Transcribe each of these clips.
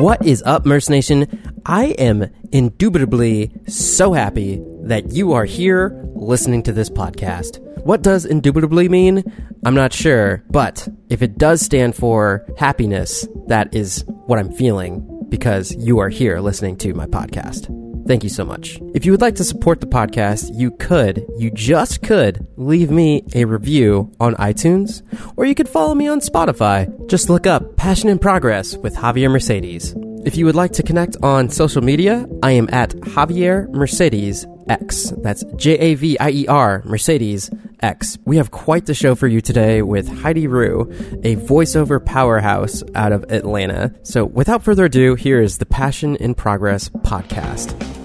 What is up, Merce Nation? I am indubitably so happy that you are here listening to this podcast. What does indubitably mean? I'm not sure, but if it does stand for happiness, that is what I'm feeling because you are here listening to my podcast. Thank you so much. If you would like to support the podcast, you could, you just could, leave me a review on iTunes, or you could follow me on Spotify. Just look up Passion in Progress with Javier Mercedes. If you would like to connect on social media, I am at Javier Mercedes X. That's J A V I E R Mercedes X. We have quite the show for you today with Heidi Rue, a voiceover powerhouse out of Atlanta. So without further ado, here is the Passion in Progress podcast.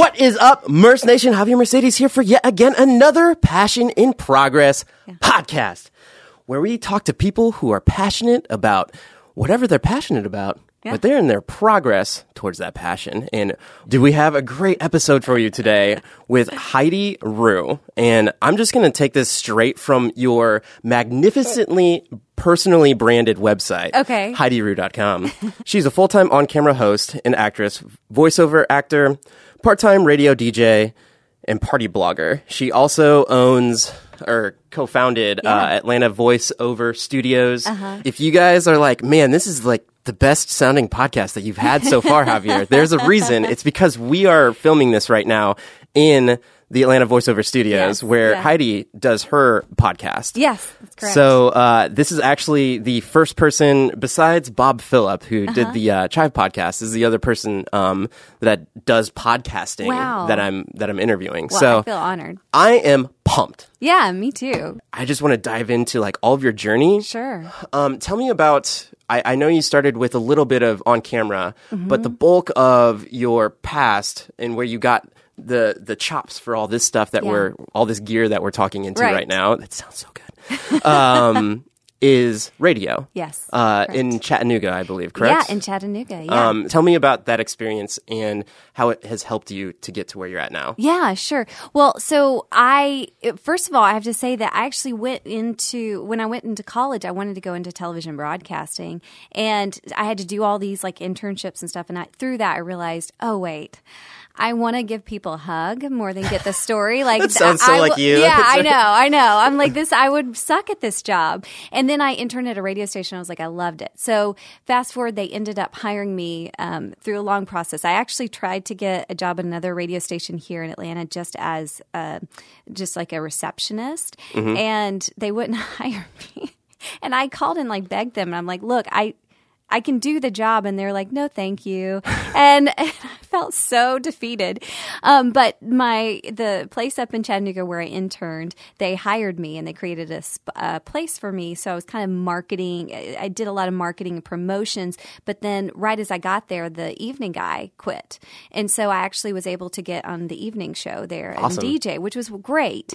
What is up, Merce Nation? Javier Mercedes here for yet again another Passion in Progress podcast, where we talk to people who are passionate about whatever they're passionate about, Yeah. but they're in their progress towards that passion. And do we have a great episode for you today with Heidi Rue? And I'm just going to take this straight from your magnificently personally branded website. Okay. HeidiRue.com. She's a full-time on-camera host and actress, voiceover actor, part-time radio DJ, and party blogger. She also owns or co-founded uh, Atlanta Voiceover Studios. Uh-huh. If you guys are like, man, this is like the best sounding podcast that you've had so far, Javier. There's a reason. It's because we are filming this right now in the Atlanta Voiceover Studios, Yes, where yeah. Heidi does her podcast. Yes, that's correct. So uh, this is actually the first person besides Bob Phillip who Uh-huh. did the uh, Chive podcast. This is the other person um, that does podcasting Wow. that I'm that I'm interviewing. well, so I feel honored. I am pumped. Yeah, me too. I just want to dive into like all of your journey. Sure. Um, tell me about. I, I know you started with a little bit of on camera, Mm-hmm. but the bulk of your past and where you got the the chops for all this stuff that Yeah. we're all this gear that we're talking into Right. right, now. That sounds so good. Um, is radio. Yes, Uh, in Chattanooga, I believe. Correct. Yeah, in Chattanooga. Yeah. Um, tell me about that experience and how it has helped you to get to where you're at now. Yeah, sure. Well, so I first of all, I have to say that I actually went into when I went into college, I wanted to go into television broadcasting, and I had to do all these like internships and stuff. And I, through that, I realized, oh wait. I want to give people a hug more than get the story. Like That sounds so I like you. Yeah, I know, I know. I'm like this. I would suck at this job. And then I interned at a radio station. I was like, I loved it. So fast forward, they ended up hiring me um, through a long process. I actually tried to get a job at another radio station here in Atlanta, just as uh, just like a receptionist, Mm-hmm. and they wouldn't hire me. And I called and like begged them, and I'm like, look, I. I can do the job, and they're like, "No, thank you," and, and I felt so defeated. Um, but my the place up in Chattanooga where I interned, they hired me and they created a, sp- a place for me. So I was kind of marketing. I did a lot of marketing and promotions. But then, right as I got there, the evening guy quit, and so I actually was able to get on the evening show there Awesome. and DJ, which was great.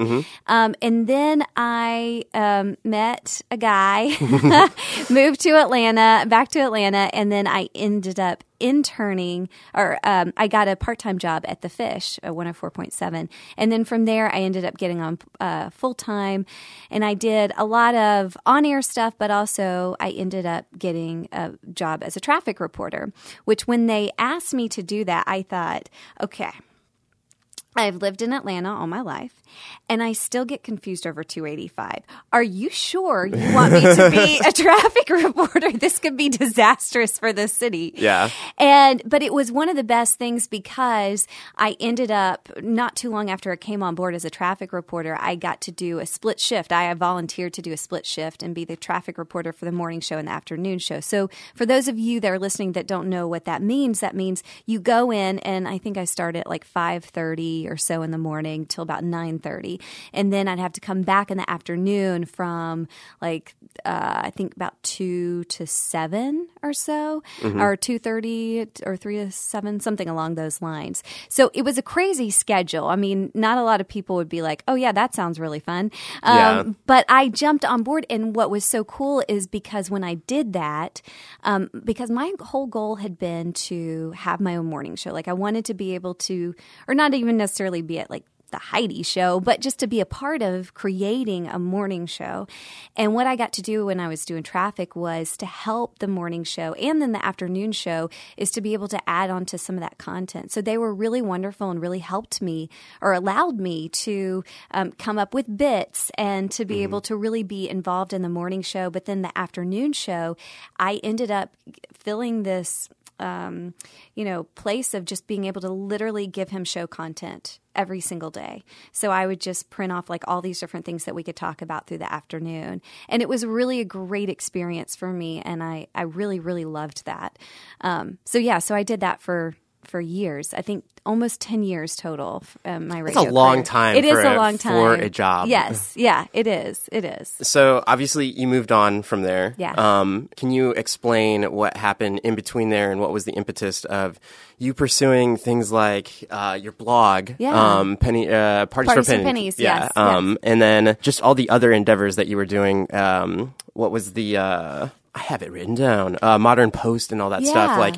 Um, and then I um, met a guy, moved to Atlanta, back to Atlanta, and then I ended up interning, or um, I got a part time job at the Fish, uh, 104.7. And then from there, I ended up getting on uh, full time, and I did a lot of on air stuff, but also I ended up getting a job as a traffic reporter, which when they asked me to do that, I thought, okay. I've lived in Atlanta all my life, and I still get confused over 285. Are you sure you want me to be a traffic reporter? This could be disastrous for the city. Yeah. And but it was one of the best things because I ended up not too long after I came on board as a traffic reporter, I got to do a split shift. I volunteered to do a split shift and be the traffic reporter for the morning show and the afternoon show. So for those of you that are listening that don't know what that means, that means you go in and I think I start at like 5:30 or so in the morning till about 9:30 and then I'd have to come back in the afternoon from like uh, I think about 2 to 7 or so or 2:30 or 3 to 7 something along those lines. So it was a crazy schedule. I mean, not a lot of people would be like, "Oh yeah, that sounds really fun." Um, Yeah. but I jumped on board, and what was so cool is because when I did that, um, because my whole goal had been to have my own morning show. Like I wanted to be able to, or not even necessarily be at like the Heidi show, but just to be a part of creating a morning show. And what I got to do when I was doing traffic was to help the morning show and then the afternoon show is to be able to add on to some of that content. So they were really wonderful and really helped me or allowed me to um, come up with bits and to be able to really be involved in the morning show. But then the afternoon show, I ended up filling this um, you know, place of just being able to literally give him show content every single day. So I would just print off like all these different things that we could talk about through the afternoon. And it was really a great experience for me. And I, I really, really loved that. Um, so yeah, so I did that for for years. I think almost ten years total. Um, my radio. It's a long career. time. It is for a long time for a job. Yes, yeah, it is. It is. So obviously you moved on from there. Yeah. Um, can you explain what happened in between there and what was the impetus of you pursuing things like uh, your blog, Yeah. um, penny uh, parties, Parties for for pennies, Pennies, yeah, yes, um, and then just all the other endeavors that you were doing. Um, what was the? Uh, I have it written down. Uh, Modern Post and all that stuff. Like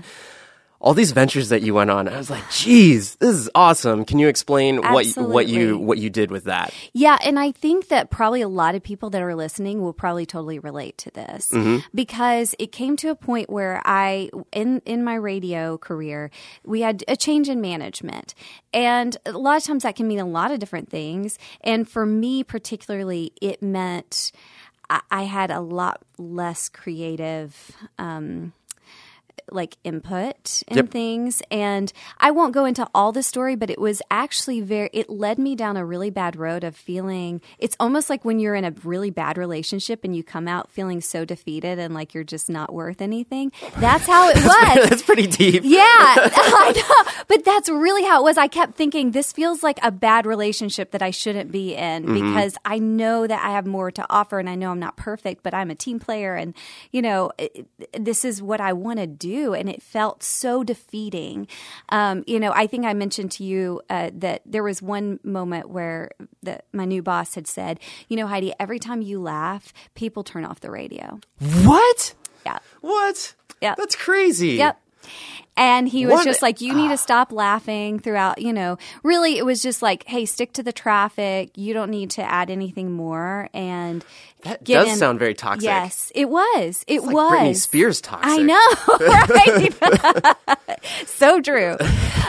all these ventures that you went on. I was like, geez, this is awesome. Can you explain what you- what you what you did with that? Yeah, and I think that probably a lot of people that are listening will probably totally relate to this because it came to a point where I in in my radio career, we had a change in management. And a lot of times that can mean a lot of different things, and for me particularly it meant I, I had a lot less creative um like input in Yep. things and i won't go into all the story but it was actually very it led me down a really bad road of feeling it's almost like when you're in a really bad relationship and you come out feeling so defeated and like you're just not worth anything that's how it was That's pretty deep. yeah, I know. But that's really how it was. I kept thinking this feels like a bad relationship that I shouldn't be in mm-hmm. because I know that I have more to offer and I know I'm not perfect, but I'm a team player and, you know, it, this is what I want to do. And it felt so defeating. Um, you know, I think I mentioned to you uh, that there was one moment where the, my new boss had said, you know, Heidi, every time you laugh, people turn off the radio. What? Yeah. What? Yeah. That's crazy. Yep. And he was What- just like, you need to stop laughing throughout, you know. Really, it was just like, hey, stick to the traffic. You don't need to add anything more. And That does him- sound very toxic. Yes, it was. It like was. Britney Spears toxic. I know, right? so true.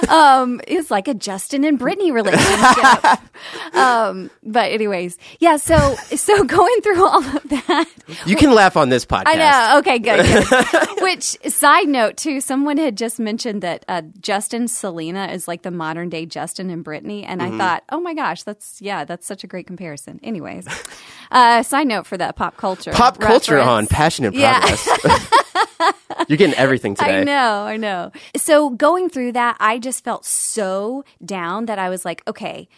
Um, it's like a Justin and Britney relationship. um, but anyways, yeah. So so going through all of that, You can laugh on this podcast. I know. Okay, good. good. Which side note too? Someone had just mentioned that uh, Justin Selena is like the modern day Justin and Britney, and Mm-hmm. I thought, oh my gosh, that's yeah, that's such a great comparison. Anyways, uh, side note for that pop culture. Pop culture on Passion and Yeah. Progress. You're getting everything today. I know, I know. So going through that, I just felt so down that I was like, okay,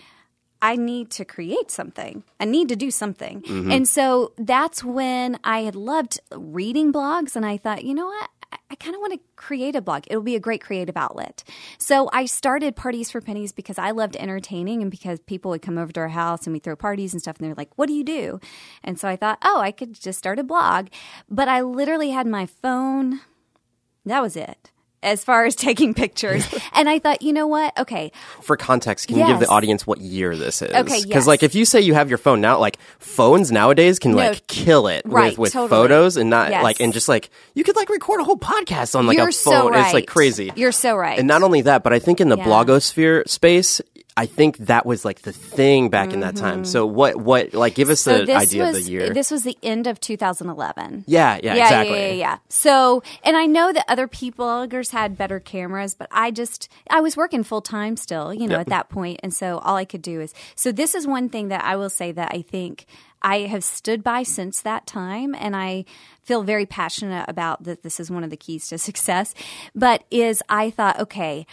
I need to create something. I need to do something. And so that's when I had loved reading blogs, and I thought, you know what? I- kind of want to create a blog. It'll be a great creative outlet. So I started Parties for Pennies because I loved entertaining and because people would come over to our house and we throw parties and stuff and they're like, what do you do? And so I thought, oh, I could just start a blog. But I literally had my phone that was it as far as taking pictures. and I thought, you know what? Okay. For context, can you give the audience what year this is? Okay, Because yes. like if you say you have your phone now, like phones nowadays can like kill it Right, with with totally. photos and not Yes. like and just like you could like record a whole podcast on like You're a so phone. It's like crazy. You're so right. And not only that, but I think in the Yeah. blogosphere space, I think that was like the thing back in that time. So what what like give us Mm-hmm. so the idea was of the year? this was the end of 2011. yeah, yeah, yeah, exactly. yeah, yeah, yeah. So, and I know that other people bloggers had better cameras, but I just I was working full time still, you know, Yep. at that point, and so all I could do is so. This is one thing that I will say that I think I have stood by since that time, and I feel very passionate about that. This is one of the keys to success, but is I thought, okay.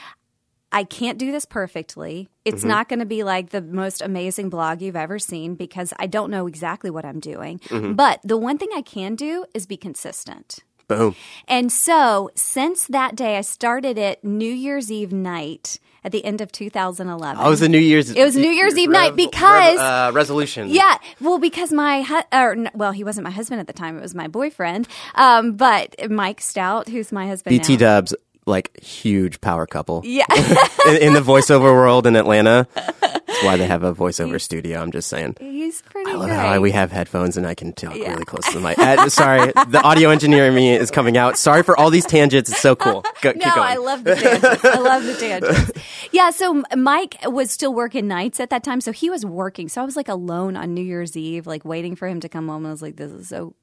I can't do this perfectly. It's Mm-hmm. not going to be like the most amazing blog you've ever seen because I don't know exactly what I'm doing. Mm-hmm. But the one thing I can do is be consistent. Boom. And so, since that day, I started it New Year's Eve night at the end of 2011. Oh, it was a New Year's. It was New Year's Eve night because- uh, resolution. yeah, well, because my hu- or well, he wasn't my husband at the time; it was my boyfriend. Um, but Mike Stout, who's my husband, BT now. Dubs, like huge power couple. Yeah, in, in the voiceover world in Atlanta. That's why they have a voiceover studio. I'm just saying. He's pretty I love great. how we have headphones and I can talk Yeah. really close to the mic. Uh, sorry, the audio engineer in me is coming out. Sorry for all these tangents. It's so cool. Go, keep no, going. I love the tangents. I love the tangents. Yeah, so Mike was still working nights at that time, so he was working. So I was like alone on New Year's Eve, like waiting for him to come home. I was like, this is so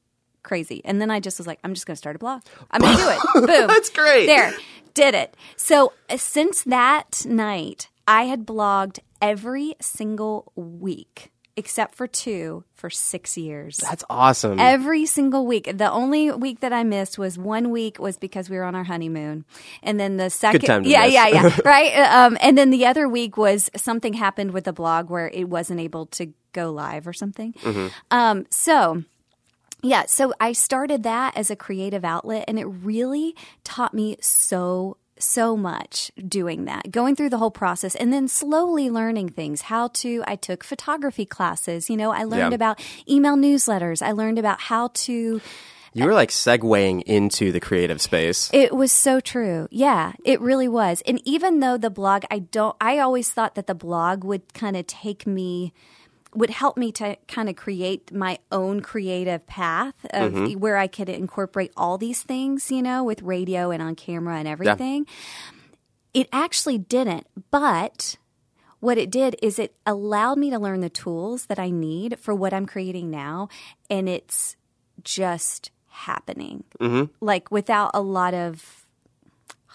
crazy. And then I just was like, I'm just going to start a blog. I'm going to do it. Boom. That's great. There, did it. So uh, since that night, I had blogged every single week except for two for six years. That's awesome. Every single week. The only week that I missed was one week was because we were on our honeymoon, and then the second, yeah, miss. yeah, yeah, right. Uh, Um, and then the other week was something happened with the blog where it wasn't able to go live or something. Mm-hmm. Um, so. Yeah, so I started that as a creative outlet, and it really taught me so so much doing that, going through the whole process, and then slowly learning things. How to, I took photography classes. You know, I learned Yeah. about email newsletters. I learned about how to. you were like segueing into the creative space. It was so true. Yeah, it really was. And even though the blog, I don't, I always thought that the blog would kind of take me, would help me to kind of create my own creative path of mm-hmm. where I could incorporate all these things, you know, with radio and on camera and everything. It actually didn't. But what it did is it allowed me to learn the tools that I need for what I'm creating now. And it's just happening. Mm-hmm. Like without a lot of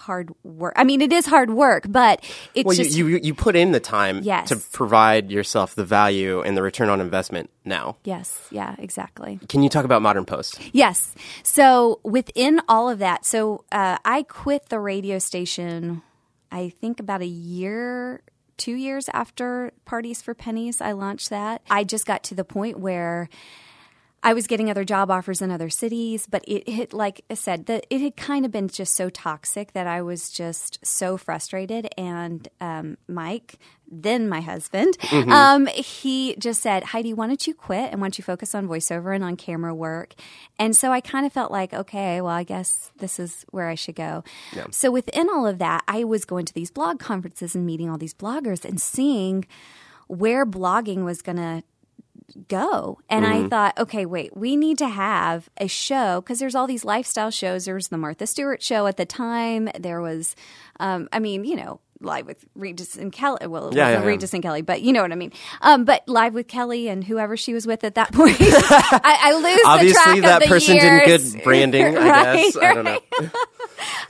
hard work. I mean, it is hard work, but it's Well, just. you, you you put in the time Yes. to provide yourself the value and the return on investment now. yes, yeah, exactly. Can you talk about Modern Post? Yes. So within all of that, so uh, I quit the radio station. I think about a year, two years after Parties for Pennies, I launched that. I just got to the point where. I was getting other job offers in other cities, but it had, like I said, that it had kind of been just so toxic that I was just so frustrated. And um, Mike, then my husband, um, he just said, Heidi, why don't you quit and why don't you focus on voiceover and on camera work? And so I kind of felt like, okay, well, I guess this is where I should go. So within all of that, I was going to these blog conferences and meeting all these bloggers and seeing where blogging was going to go. And I thought, okay, wait, we need to have a show because there's all these lifestyle shows. There was the Martha Stewart show at the time. There was, um, I mean, you know, live with Regis and Kelly. Well, it Yeah, yeah, yeah. Regis and Kelly, but you know what I mean. Um, but live with Kelly and whoever she was with at that point. I, I lose the Obviously, track of that the person did good branding. I Right, guess I don't know.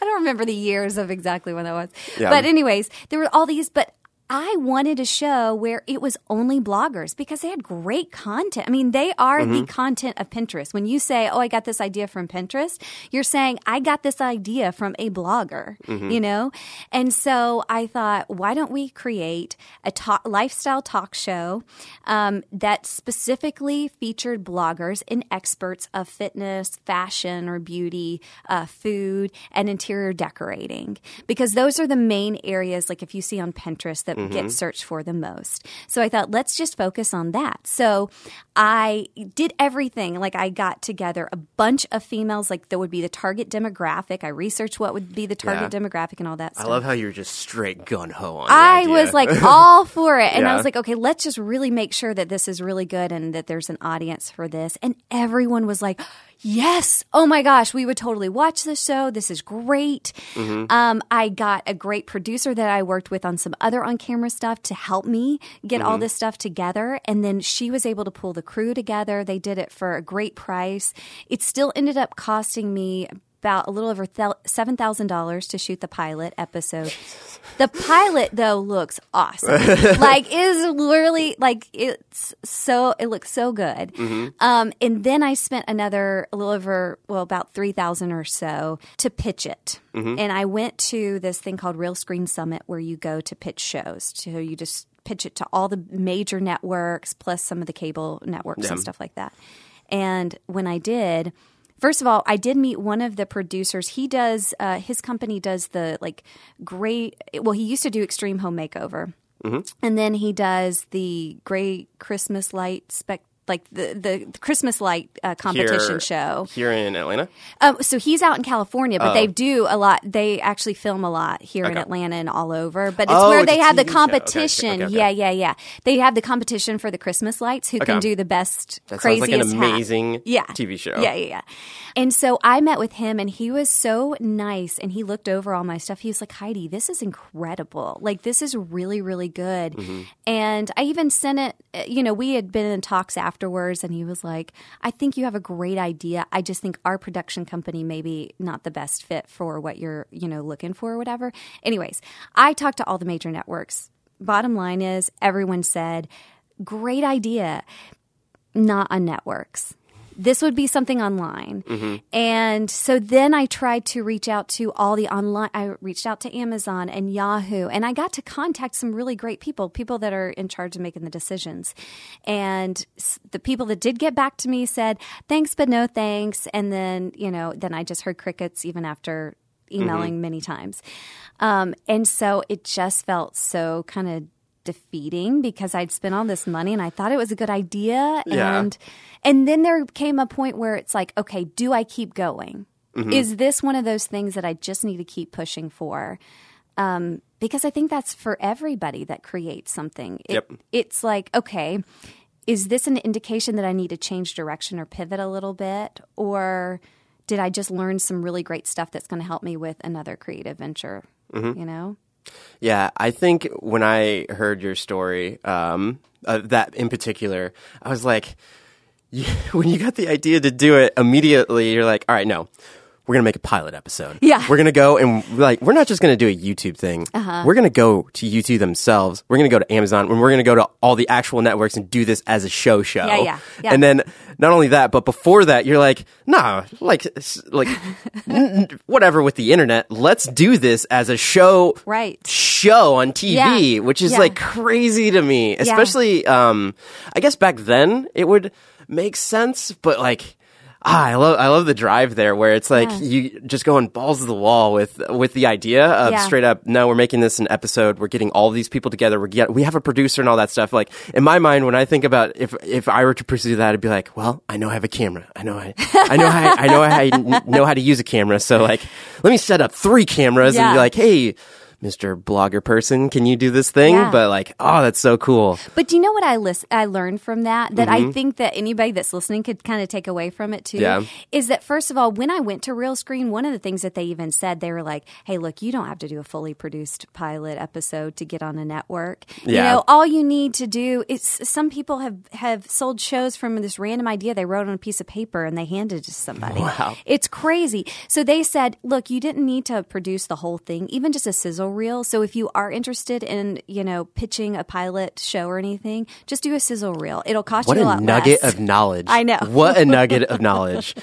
I don't remember the years of exactly when that was. Yeah. But anyways, there were all these but I wanted a show where it was only bloggers because they had great content. I mean, they are Mm-hmm. the content of Pinterest. When you say, "Oh, I got this idea from Pinterest," you're saying, "I got this idea from a blogger." Mm-hmm. You know? And so I thought, why don't we create a talk, lifestyle talk show um, that specifically featured bloggers and experts of fitness, fashion, or beauty, uh, food, and interior decorating? Because those are the main areas, like if you see on Pinterest, that get mm-hmm. searched for the most. So I thought, let's just focus on that. So I did everything. Like I got together a bunch of females, like that would be the target demographic. I researched what would be the target Yeah. demographic and all that stuff. I love how you're just straight gun ho on. I was like all for it. And I was like, okay, let's just really make sure that this is really good and that there's an audience for this. And everyone was like, yes, oh my gosh, we would totally watch this show. This is great. Um, I got a great producer that I worked with on some other on camera stuff to help me get all this stuff together. And then she was able to pull the crew together. They did it for a great price. It still ended up costing me about a little over $7,000 to shoot the pilot episode. The pilot though looks awesome. like is literally like it's so it looks so good. Um, and then I spent another a little over well about three thousand or so to pitch it. And I went to this thing called Realscreen Summit where you go to pitch shows. So you just pitch it to all the major networks plus some of the cable networks and stuff like that. And when I did, First of all, I did meet one of the producers. He does uh, his company does the like great. Well, he used to do Extreme Home Makeover, and then he does the Great Christmas Light spec like the the, the Christmas light uh, competition Here- show. here in Atlanta. Um, so he's out in California, but Oh. they do a lot. They actually film a lot here in Atlanta and all over. But it's Oh, where it's they have the TV. Okay, okay, competition. okay, okay. Yeah, yeah, yeah. They have the competition for the Christmas lights. Who can do the best, That sounds like an hat. amazing yeah. TV show. Yeah, yeah, yeah. And so I met with him, and he was so nice. And he looked over all my stuff. He was like, "Heidi, this is incredible. Like, this is really, really good." Mm-hmm. And I even sent it. uh, You know, we had been in talks afterwards, and he was like, "I think you have a great idea. I just think our production company maybe not the best fit for what you're, you know, looking for or whatever." Anyways, I talked to all the major networks. Bottom line is, everyone said, "Great idea." not on networks. This would be something online. And so then I tried to reach out to all the online, I reached out to Amazon and Yahoo, and I got to contact some really great people, people that are in charge of making the decisions. And the people that did get back to me said, thanks, but no thanks. And then, you know, then I just heard crickets even after emailing many times. Um, and so it just felt so kind of defeating because I'd spent all this money and I thought it was a good idea. Yeah. and and then there came a point where it's like okay do I keep going? Is this one of those things that I just need to keep pushing for? Um, because I think that's for everybody that creates something. It- Yep. it's like okay is this an indication that I need to change direction or pivot a little bit? Or did I just learn some really great stuff that's going to help me with another creative venture you know Yeah, I think when I heard your story, um, uh, that in particular, I was like, you, when you got the idea to do it immediately, you're like, all right, no, we're gonna make a pilot episode. Yeah. we're gonna go and like, we're not just gonna do a YouTube thing. Uh-huh. We're gonna go to YouTube themselves. We're gonna go to Amazon, and we're gonna go to all the actual networks and do this as a show show. Yeah, yeah, yeah. And then not only that, but before that, you're like, nah, like, like, whatever with the internet. Let's do this as a show right show on TV, Yeah. which is Yeah. like crazy to me. Especially, um, I guess back then it would make sense, but like. Ah, I love I love the drive there where it's like Yeah. you just going balls to the wall with with the idea of Yeah. straight up no we're making this an episode. We're getting all these people together. We get we have a producer and all that stuff. Like in my mind when I think about if if I were to pursue that I'd be like well I know I have a camera. I know I I know how, I know how I know how to use a camera. So like let me set up three cameras and be like hey Mr. Blogger person, can you do this thing? Yeah. But like, oh, that's so cool. But do you know what I lis- I learned from that? That I think that anybody that's listening could kind of take away from it too. Mm-hmm. Yeah. Is that first of all, when I went to Realscreen, one of the things that they even said, they were like, "Hey, look, you don't have to do a fully produced pilot episode to get on a network. You know, all you need to do is some people have have sold shows from this random idea they wrote on a piece of paper and they handed it to somebody. Wow. It's crazy. So they said, look, you didn't need to produce the whole thing, even just a sizzle reel. So if you are interested in, you know, pitching a pilot show or anything, just do a sizzle reel. It'll cost What you a, a lot nugget less. of knowledge. I know. What a nugget of knowledge.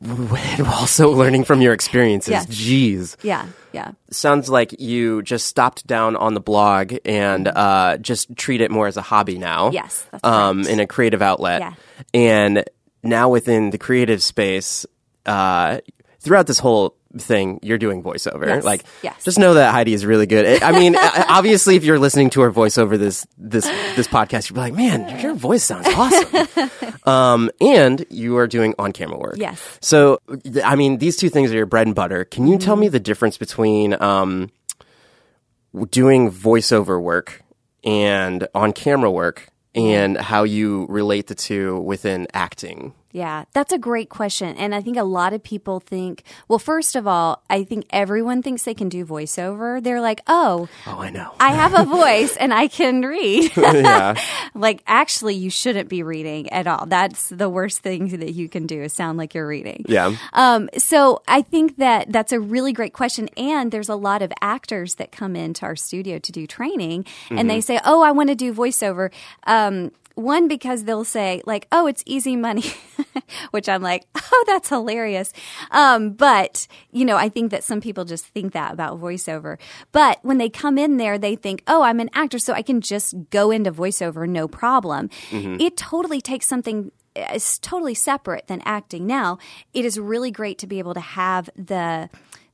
And also learning from your experiences. Yes. Jeez. yeah, yeah. Sounds like you just stopped down on the blog and uh, just treat it more as a hobby now. Yes, that's um, right. in a creative outlet. Yeah. And now within the creative space, uh, throughout this whole thing, you're doing voiceover. Yes, Like, yes. just know that Heidi is really good. I mean, obviously, if you're listening to her voiceover this this this podcast, you'll be like, man, your voice sounds awesome. um, and you are doing on camera work. Yes. So, I mean, these two things are your bread and butter. Can you tell Mm-hmm. me the difference between um, doing voiceover work and on camera work and how you relate the two within acting? Yeah, that's a great question. And I think a lot of people think, well, first of all, I think everyone thinks they can do voiceover. They're like, oh, Oh, I know. I have a voice and I can read. yeah. like, actually, you shouldn't be reading at all. That's the worst thing that you can do is sound like you're reading. Yeah. Um, so I think that that's a really great question. And there's a lot of actors that come into our studio to do training and they say, Oh, I want to do voiceover. Um, one, because they'll say, like, oh, it's easy money, which I'm like, oh, that's hilarious. Um, but, you know, I think that some people just think that about voiceover. But when they come in there, they think, oh, I'm an actor, so I can just go into voiceover, no problem. It totally takes something is totally separate than acting. Now, it is really great to be able to have the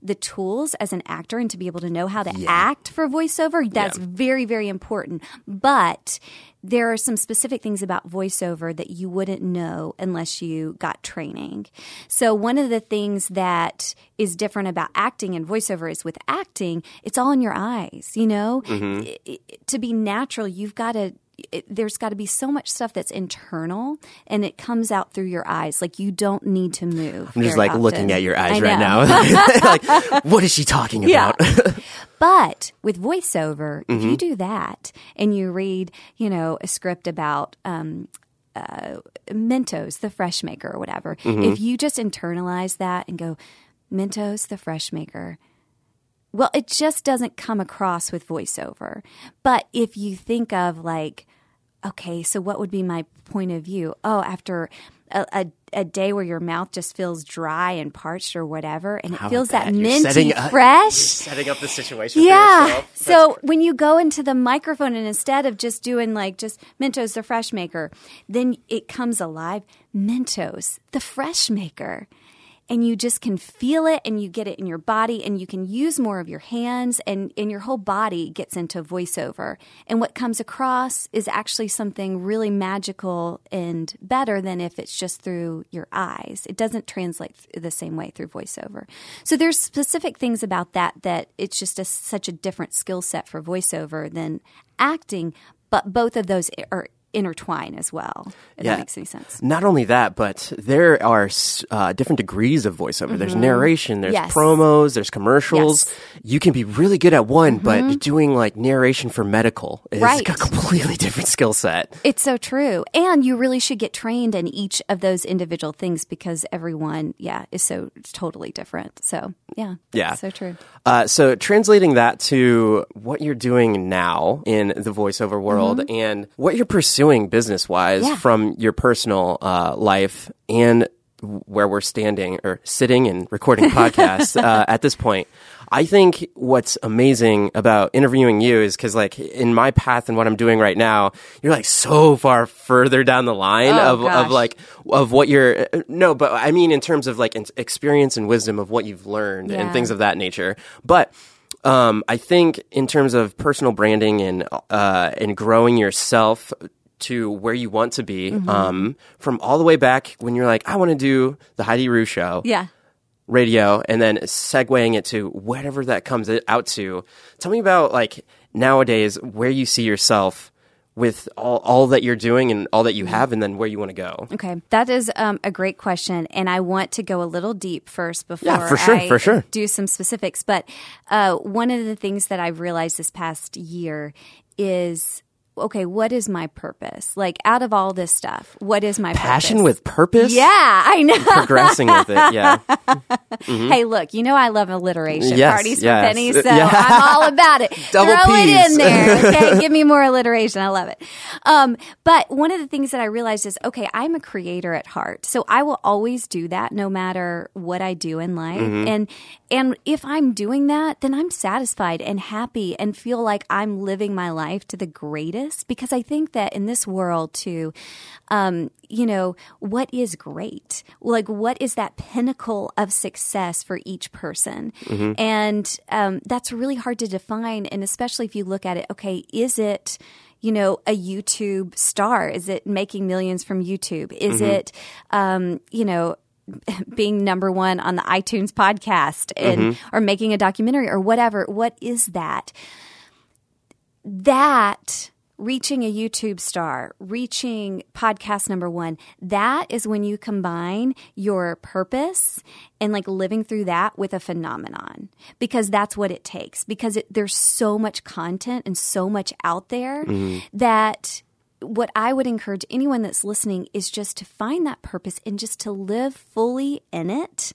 the tools as an actor and to be able to know how to act for voiceover, that's Yeah. very, very important. But there are some specific things about voiceover that you wouldn't know unless you got training. So, one of the things that is different about acting and voiceover is with acting, it's all in your eyes, you know? Mm-hmm. I- I- to be natural, you've got to. It, there's got to be so much stuff that's internal and it comes out through your eyes. Like you don't need to move. I'm just like looking at your eyes right now. like, what is she talking Yeah. about? But with voiceover, if Mm-hmm. you do that and you read, you know, a script about um, uh, Mentos, the fresh maker, or whatever, Mm-hmm. if you just internalize that and go, Mentos, the fresh maker, well, it just doesn't come across with voiceover. But if you think of like, okay, so what would be my point of view? Oh, after a, a, a day where your mouth just feels dry and parched or whatever, and it How feels that minty up- fresh. Setting up the situation Yeah. So when you go into the microphone and instead of just doing like just Mentos the fresh maker, then it comes alive. Mentos, the fresh maker. And you just can feel it and you get it in your body and you can use more of your hands and, and your whole body gets into voiceover. And what comes across is actually something really magical and better than if it's just through your eyes. It doesn't translate th- the same way through voiceover. So there's specific things about that that it's just a, such a different skill set for voiceover than acting, but both of those are intertwine as well. If Yeah. that makes any sense. Not only that, but there are uh, different degrees of voiceover. There's narration, there's Mm-hmm. Yes. promos, there's commercials. Yes. Mm-hmm. You can be really good at one, but doing like narration for medical is Right. a completely different skill set. It's so true. And you really should get trained in each of those individual things because everyone, yeah, is so totally different. So, yeah. Yeah. So true. Uh, so translating that to what you're doing now in the voiceover world and what you're pursuing business wise. Yeah. from your personal uh, life and where we're standing or sitting and recording podcasts uh, at this point. I think what's amazing about interviewing you is because, like, in my path and what I'm doing right now, you're like so far further down the line Oh, of, gosh. of like of what you're. No, but I mean in terms of like experience and wisdom of what you've learned and things of that nature. But um, I think in terms of personal branding and uh, and growing yourself to where you want to be, Mm-hmm. um, from all the way back when you're like, I want to do the Heidi Rue show, Yeah. radio, and then segueing it to whatever that comes out to. Tell me about like nowadays where you see yourself with all, all that you're doing and all that you have, and then where you want to go. Okay, that is um, a great question, and I want to go a little deep first before Yeah, for sure, I for sure. do some specifics. But uh, one of the things that I've realized this past year is okay, what is my purpose? Like out of all this stuff, what is my Passion purpose? with purpose. Yeah, I know. Progressing with it, yeah. Hey, look, you know I love alliteration. Mm-hmm. Yes, Parties yes. for pennies, so Yeah. I'm all about it. Double Throw it in there, okay? Give me more alliteration. I love it. Um, but one of the things that I realized is, okay, I'm a creator at heart, so I will always do that, no matter what I do in life. Mm-hmm. And and if I'm doing that, then I'm satisfied and happy and feel like I'm living my life to the greatest. Because I think that in this world, too, um, you know, what is great? Like, what is that pinnacle of success for each person? And um, that's really hard to define. And especially if you look at it, okay, is it, you know, a YouTube star? Is it making millions from YouTube? Is it, um, you know, being number one on the iTunes podcast and or making a documentary or whatever. What is that? That reaching a YouTube star, reaching podcast number one, that is when you combine your purpose and like living through that with a phenomenon because that's what it takes. Because it, there's so much content and so much out there mm-hmm. that what I would encourage anyone that's listening is just to find that purpose and just to live fully in it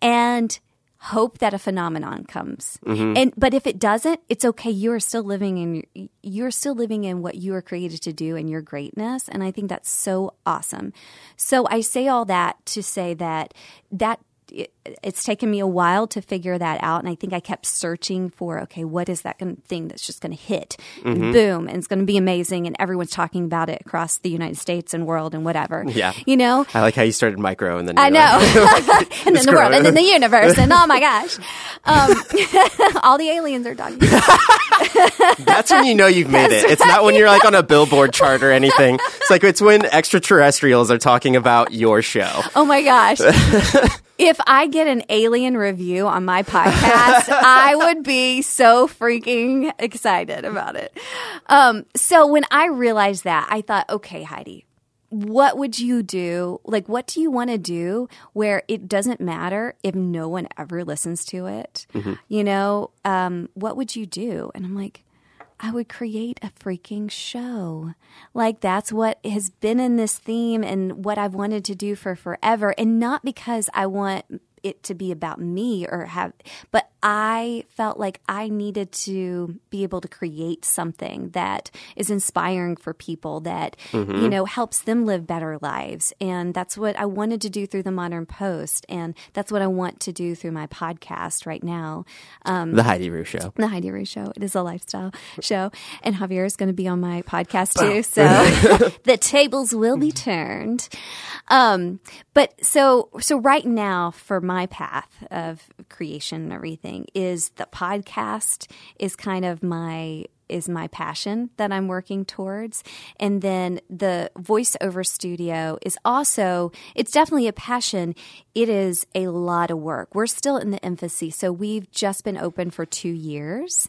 and hope that a phenomenon comes. Mm-hmm. And but if it doesn't, it's okay. You are still living in you're still living in what you are created to do and your greatness, and I think that's so awesome. So I say all that to say that that it, it's taken me a while to figure that out, and I think I kept searching for okay, what is that thing that's just going to hit, Mm-hmm. and boom, and it's going to be amazing, and everyone's talking about it across the United States and world and whatever. Yeah. you know. I like how you started micro and then I know, like- and then the world, and then the universe, and oh my gosh, um, all the aliens are talking. That's when you know you've made it. It's not when you're like on a billboard chart or anything. It's like it's when extraterrestrials are talking about your show. Oh my gosh. If I get an alien review on my podcast, I would be so freaking excited about it. Um, so when I realized that, I thought, okay, Heidi, what would you do? Like, what do you want to do where it doesn't matter if no one ever listens to it? You know, um, what would you do? And I'm like, I would create a freaking show. Like that's what has been in this theme and what I've wanted to do for forever. And not because I want it to be about me or have, but I felt like I needed to be able to create something that is inspiring for people that, you know, helps them live better lives. And that's what I wanted to do through the Modern Post. And that's what I want to do through my podcast right now. The Heidi Rue Show. The Heidi Rue Show. It is a lifestyle show. And Javier is going to be on my podcast too. So the tables will be turned. Um, but so, so right now for my path of creation and everything is the podcast is kind of my is my passion that I'm working towards. And then the voiceover studio is also, it's definitely a passion. It is a lot of work. We're still in the infancy. So we've just been open for two years.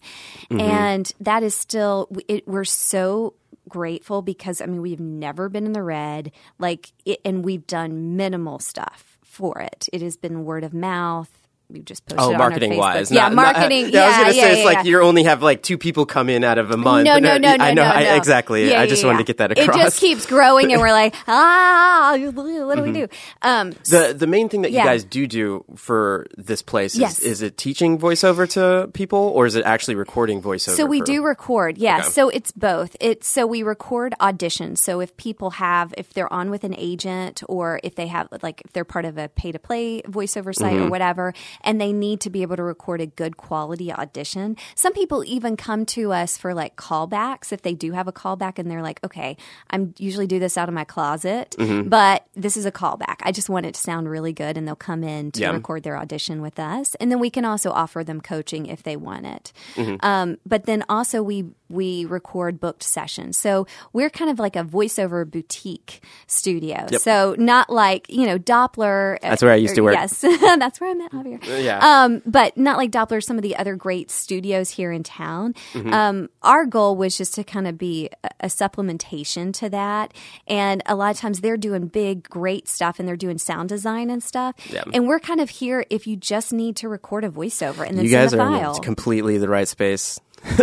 Mm-hmm. And that is still, it, we're so grateful because I mean, we've never been in the red, like, it, and we've done minimal stuff for it. It has been word of mouth. We've just posted Oh, it on marketing wise. Yeah, Not- not- marketing. yeah, I was gonna yeah, say it's like yeah. you only have like two people come in out of a month. No, no, no, no, I know no, I, no. exactly. Yeah, I just yeah, wanted yeah. to get that across. It just keeps growing, and we're like, ah, what do we do? Um, the the main thing that you guys do do for this place is, Yes. is it teaching voiceover to people or is it actually recording voiceover? So we for- do record, yes. Okay. So it's both. It's so we record auditions. So if people have, if they're on with an agent, or if they have, like, if they're part of a pay to play voiceover site Mm-hmm. or whatever, and they need to be able to record a good quality audition. Some people even come to us for like callbacks if they do have a callback, and they're like, okay, I'm usually do this out of my closet, Mm-hmm. but this is a callback. I just want it to sound really good, and they'll come in to Yeah. record their audition with us, and then we can also offer them coaching if they want it. Mm-hmm. Um, but then also we we record booked sessions, so we're kind of like a voiceover boutique studio. So not like you know Doppler. That's where I used to work. Yes, that's where I met Javier. yeah. Um, but not like Doppler. Some of the other great studios here in town. Mm-hmm. Um, our goal was just to kind of be a, a supplementation to that, and a lot of times they're doing big, great stuff, and they're doing sound design and stuff. Yeah. And we're kind of here if you just need to record a voiceover and then you guys are file. in completely the right space.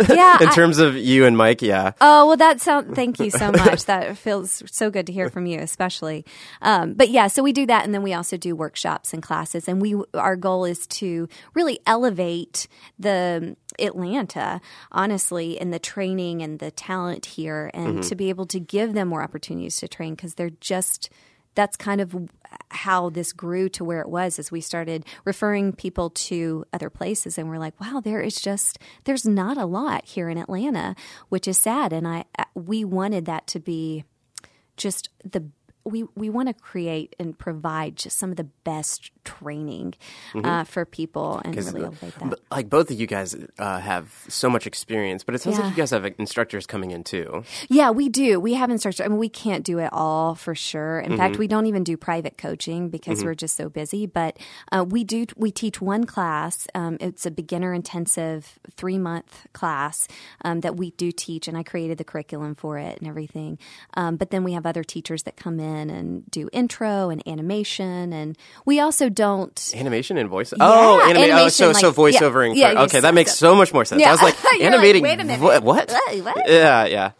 Yeah. In I- terms of you and Mike, yeah. Oh well, that sound. Thank you so much. that feels so good to hear from you, especially. Um, but yeah, so we do that, and then we also do workshops and classes, and we our goal is to really elevate the Atlanta, honestly, in the training and the talent here, and to be able to give them more opportunities to train because they're just that's kind of how this grew to where it was as we started referring people to other places and we're like wow there is just there's not a lot here in Atlanta which is sad. And I uh, we wanted that to be just the we we want to create and provide just some of the best training uh, for people and really elevate that. Like both of you guys uh, have so much experience, but it sounds Yeah. like you guys have instructors coming in too. Yeah, we do. We have instructors. I mean, we can't do it all for sure. In Mm-hmm. fact, we don't even do private coaching because we're just so busy. But uh, we do. We teach one class. Um, it's a beginner intensive three month class um, that we do teach, and I created the curriculum for it and everything. Um, but then we have other teachers that come in and do intro and animation, and we also don't. Animation and voice. oh, anima- oh, animation, so so like- voiceovering. yeah, for, yeah, okay, that makes so- so much more sense. I was like animating. Wait a minute. vo- what? What? Yeah, yeah.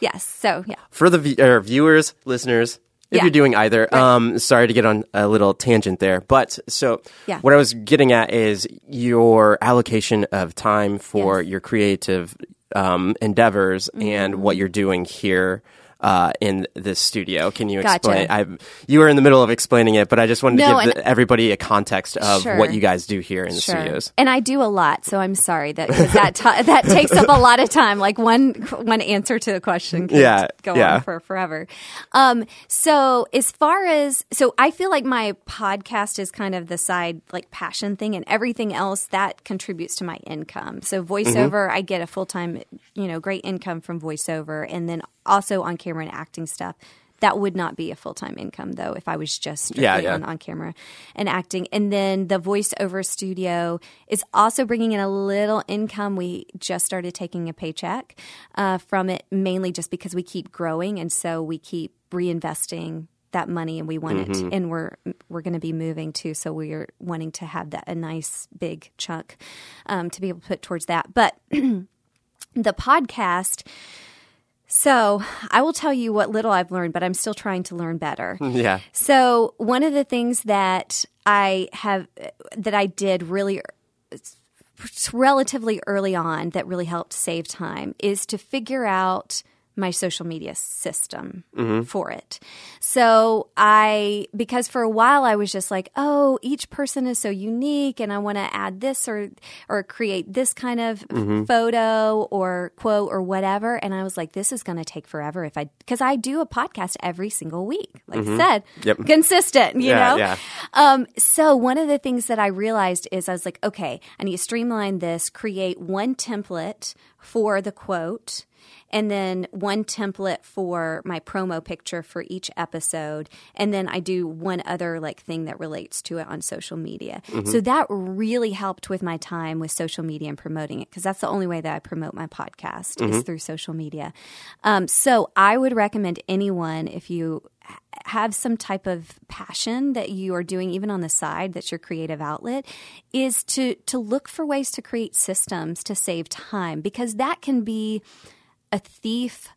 Yes. So yeah. For the v- er, viewers, listeners, if Yeah. you're doing either, um, sorry to get on a little tangent there, but so Yeah. what I was getting at is your allocation of time for Yes. your creative um, endeavors Mm-hmm. and what you're doing here. Uh, in this studio. Can you Gotcha. explain? I, you were in the middle of explaining it, but I just wanted No, to give the, everybody a context of Sure. what you guys do here in the Sure. studios. And I do a lot, so I'm sorry that that ti that takes up a lot of time. Like one one answer to a question can Yeah, go yeah. on for forever. Um, so as far as so, I feel like my podcast is kind of the side like passion thing, and everything else that contributes to my income. So voiceover, I get a full time, you know, great income from voiceover, and then also on camera and acting stuff. That would not be a full time income though if I was just strictly Yeah, yeah. on on camera and acting. And then the voiceover studio is also bringing in a little income. We just started taking a paycheck uh, from it, mainly just because we keep growing, and so we keep reinvesting that money, and we want Mm-hmm. it, and we're we're going to be moving too, so we're wanting to have that a nice big chunk um, to be able to put towards that, but. the podcast. So I will tell you what little I've learned, but I'm still trying to learn better. Yeah. So one of the things that I have that I did really relatively early on that really helped save time is to figure out my social media system mm-hmm. for it. So I because for a while I was just like, oh, each person is so unique and I want to add this or or create this kind of mm-hmm. photo or quote or whatever and I was like this is going to take forever if I cuz I do a podcast every single week. Like I mm-hmm. said, Yep. consistent, you Yeah, know. yeah. Um, so one of the things that I realized is I was like, okay, I need to streamline this, create one template for the quote, and then one template for my promo picture for each episode, and then I do one other like thing that relates to it on social media. So that really helped with my time with social media and promoting it because that's the only way that I promote my podcast is through social media. Um, so I would recommend anyone if you have some type of passion that you are doing even on the side that's your creative outlet is to to look for ways to create systems to save time because that can be a thief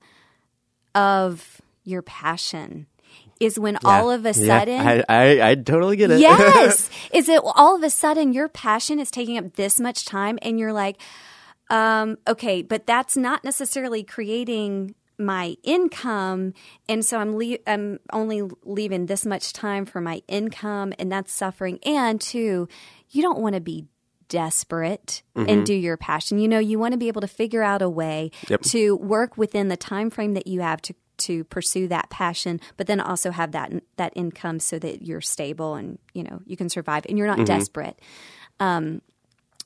of your passion is when all of a sudden Yeah, I, I, I totally get it. yes. Is it all of a sudden your passion is taking up this much time and you're like um, okay but that's not necessarily creating my income. And so i'm le- i'm only leaving this much time for my income and that's suffering. And two you don't want to be desperate and do your passion. You know you want to be able to figure out a way Yep. to work within the time frame that you have to to pursue that passion but then also have that that income so that you're stable and you know you can survive and you're not desperate. Um,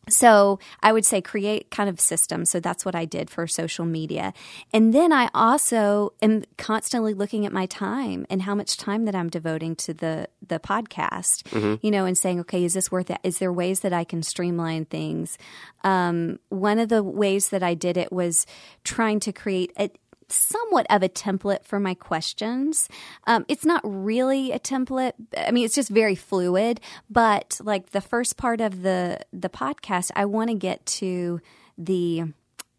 so I would say create kind of systems. So that's what I did for social media. And then I also am constantly looking at my time and how much time that I'm devoting to the the podcast. You know, and saying, okay, is this worth it? Is there ways that I can streamline things? Um, one of the ways that I did it was trying to create a somewhat of a template for my questions. Um, it's not really a template. I mean, it's just very fluid. But like the first part of the the podcast, I want to get to the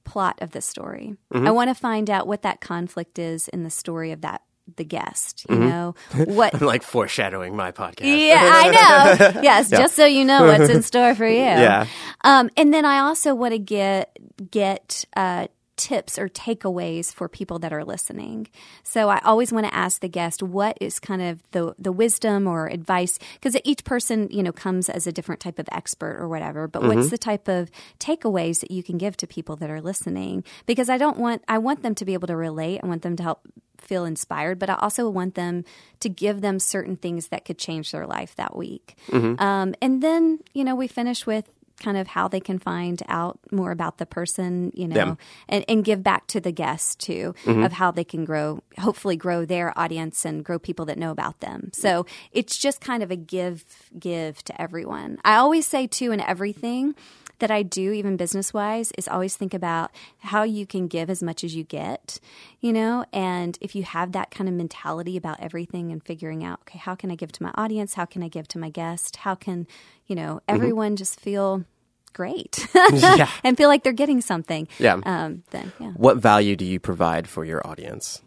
plot of the story. I want to find out what that conflict is in the story of that the guest. You know what? I'm like foreshadowing my podcast. Yeah, I know. Yes, just so you know what's in store for you. Yeah. Um, and then I also want to get get uh, tips or takeaways for people that are listening. So I always want to ask the guest what is kind of the the wisdom or advice because each person you know comes as a different type of expert or whatever. But what's the type of takeaways that you can give to people that are listening? Because I don't want I want them to be able to relate. I want them to help feel inspired, but I also want them to give them certain things that could change their life that week. Um, and then, you know, we finish with kind of how they can find out more about the person, you know, and, and give back to the guests too mm-hmm. of how they can grow, hopefully grow their audience and grow people that know about them. So it's just kind of a give, give to everyone. I always say too in everything that I do, even business wise, is always think about how you can give as much as you get, you know? And if you have that kind of mentality about everything and figuring out, okay, how can I give to my audience? How can I give to my guest? How can, you know, everyone just feel great Yeah. and feel like they're getting something? Yeah. Um, then, yeah. What value do you provide for your audience?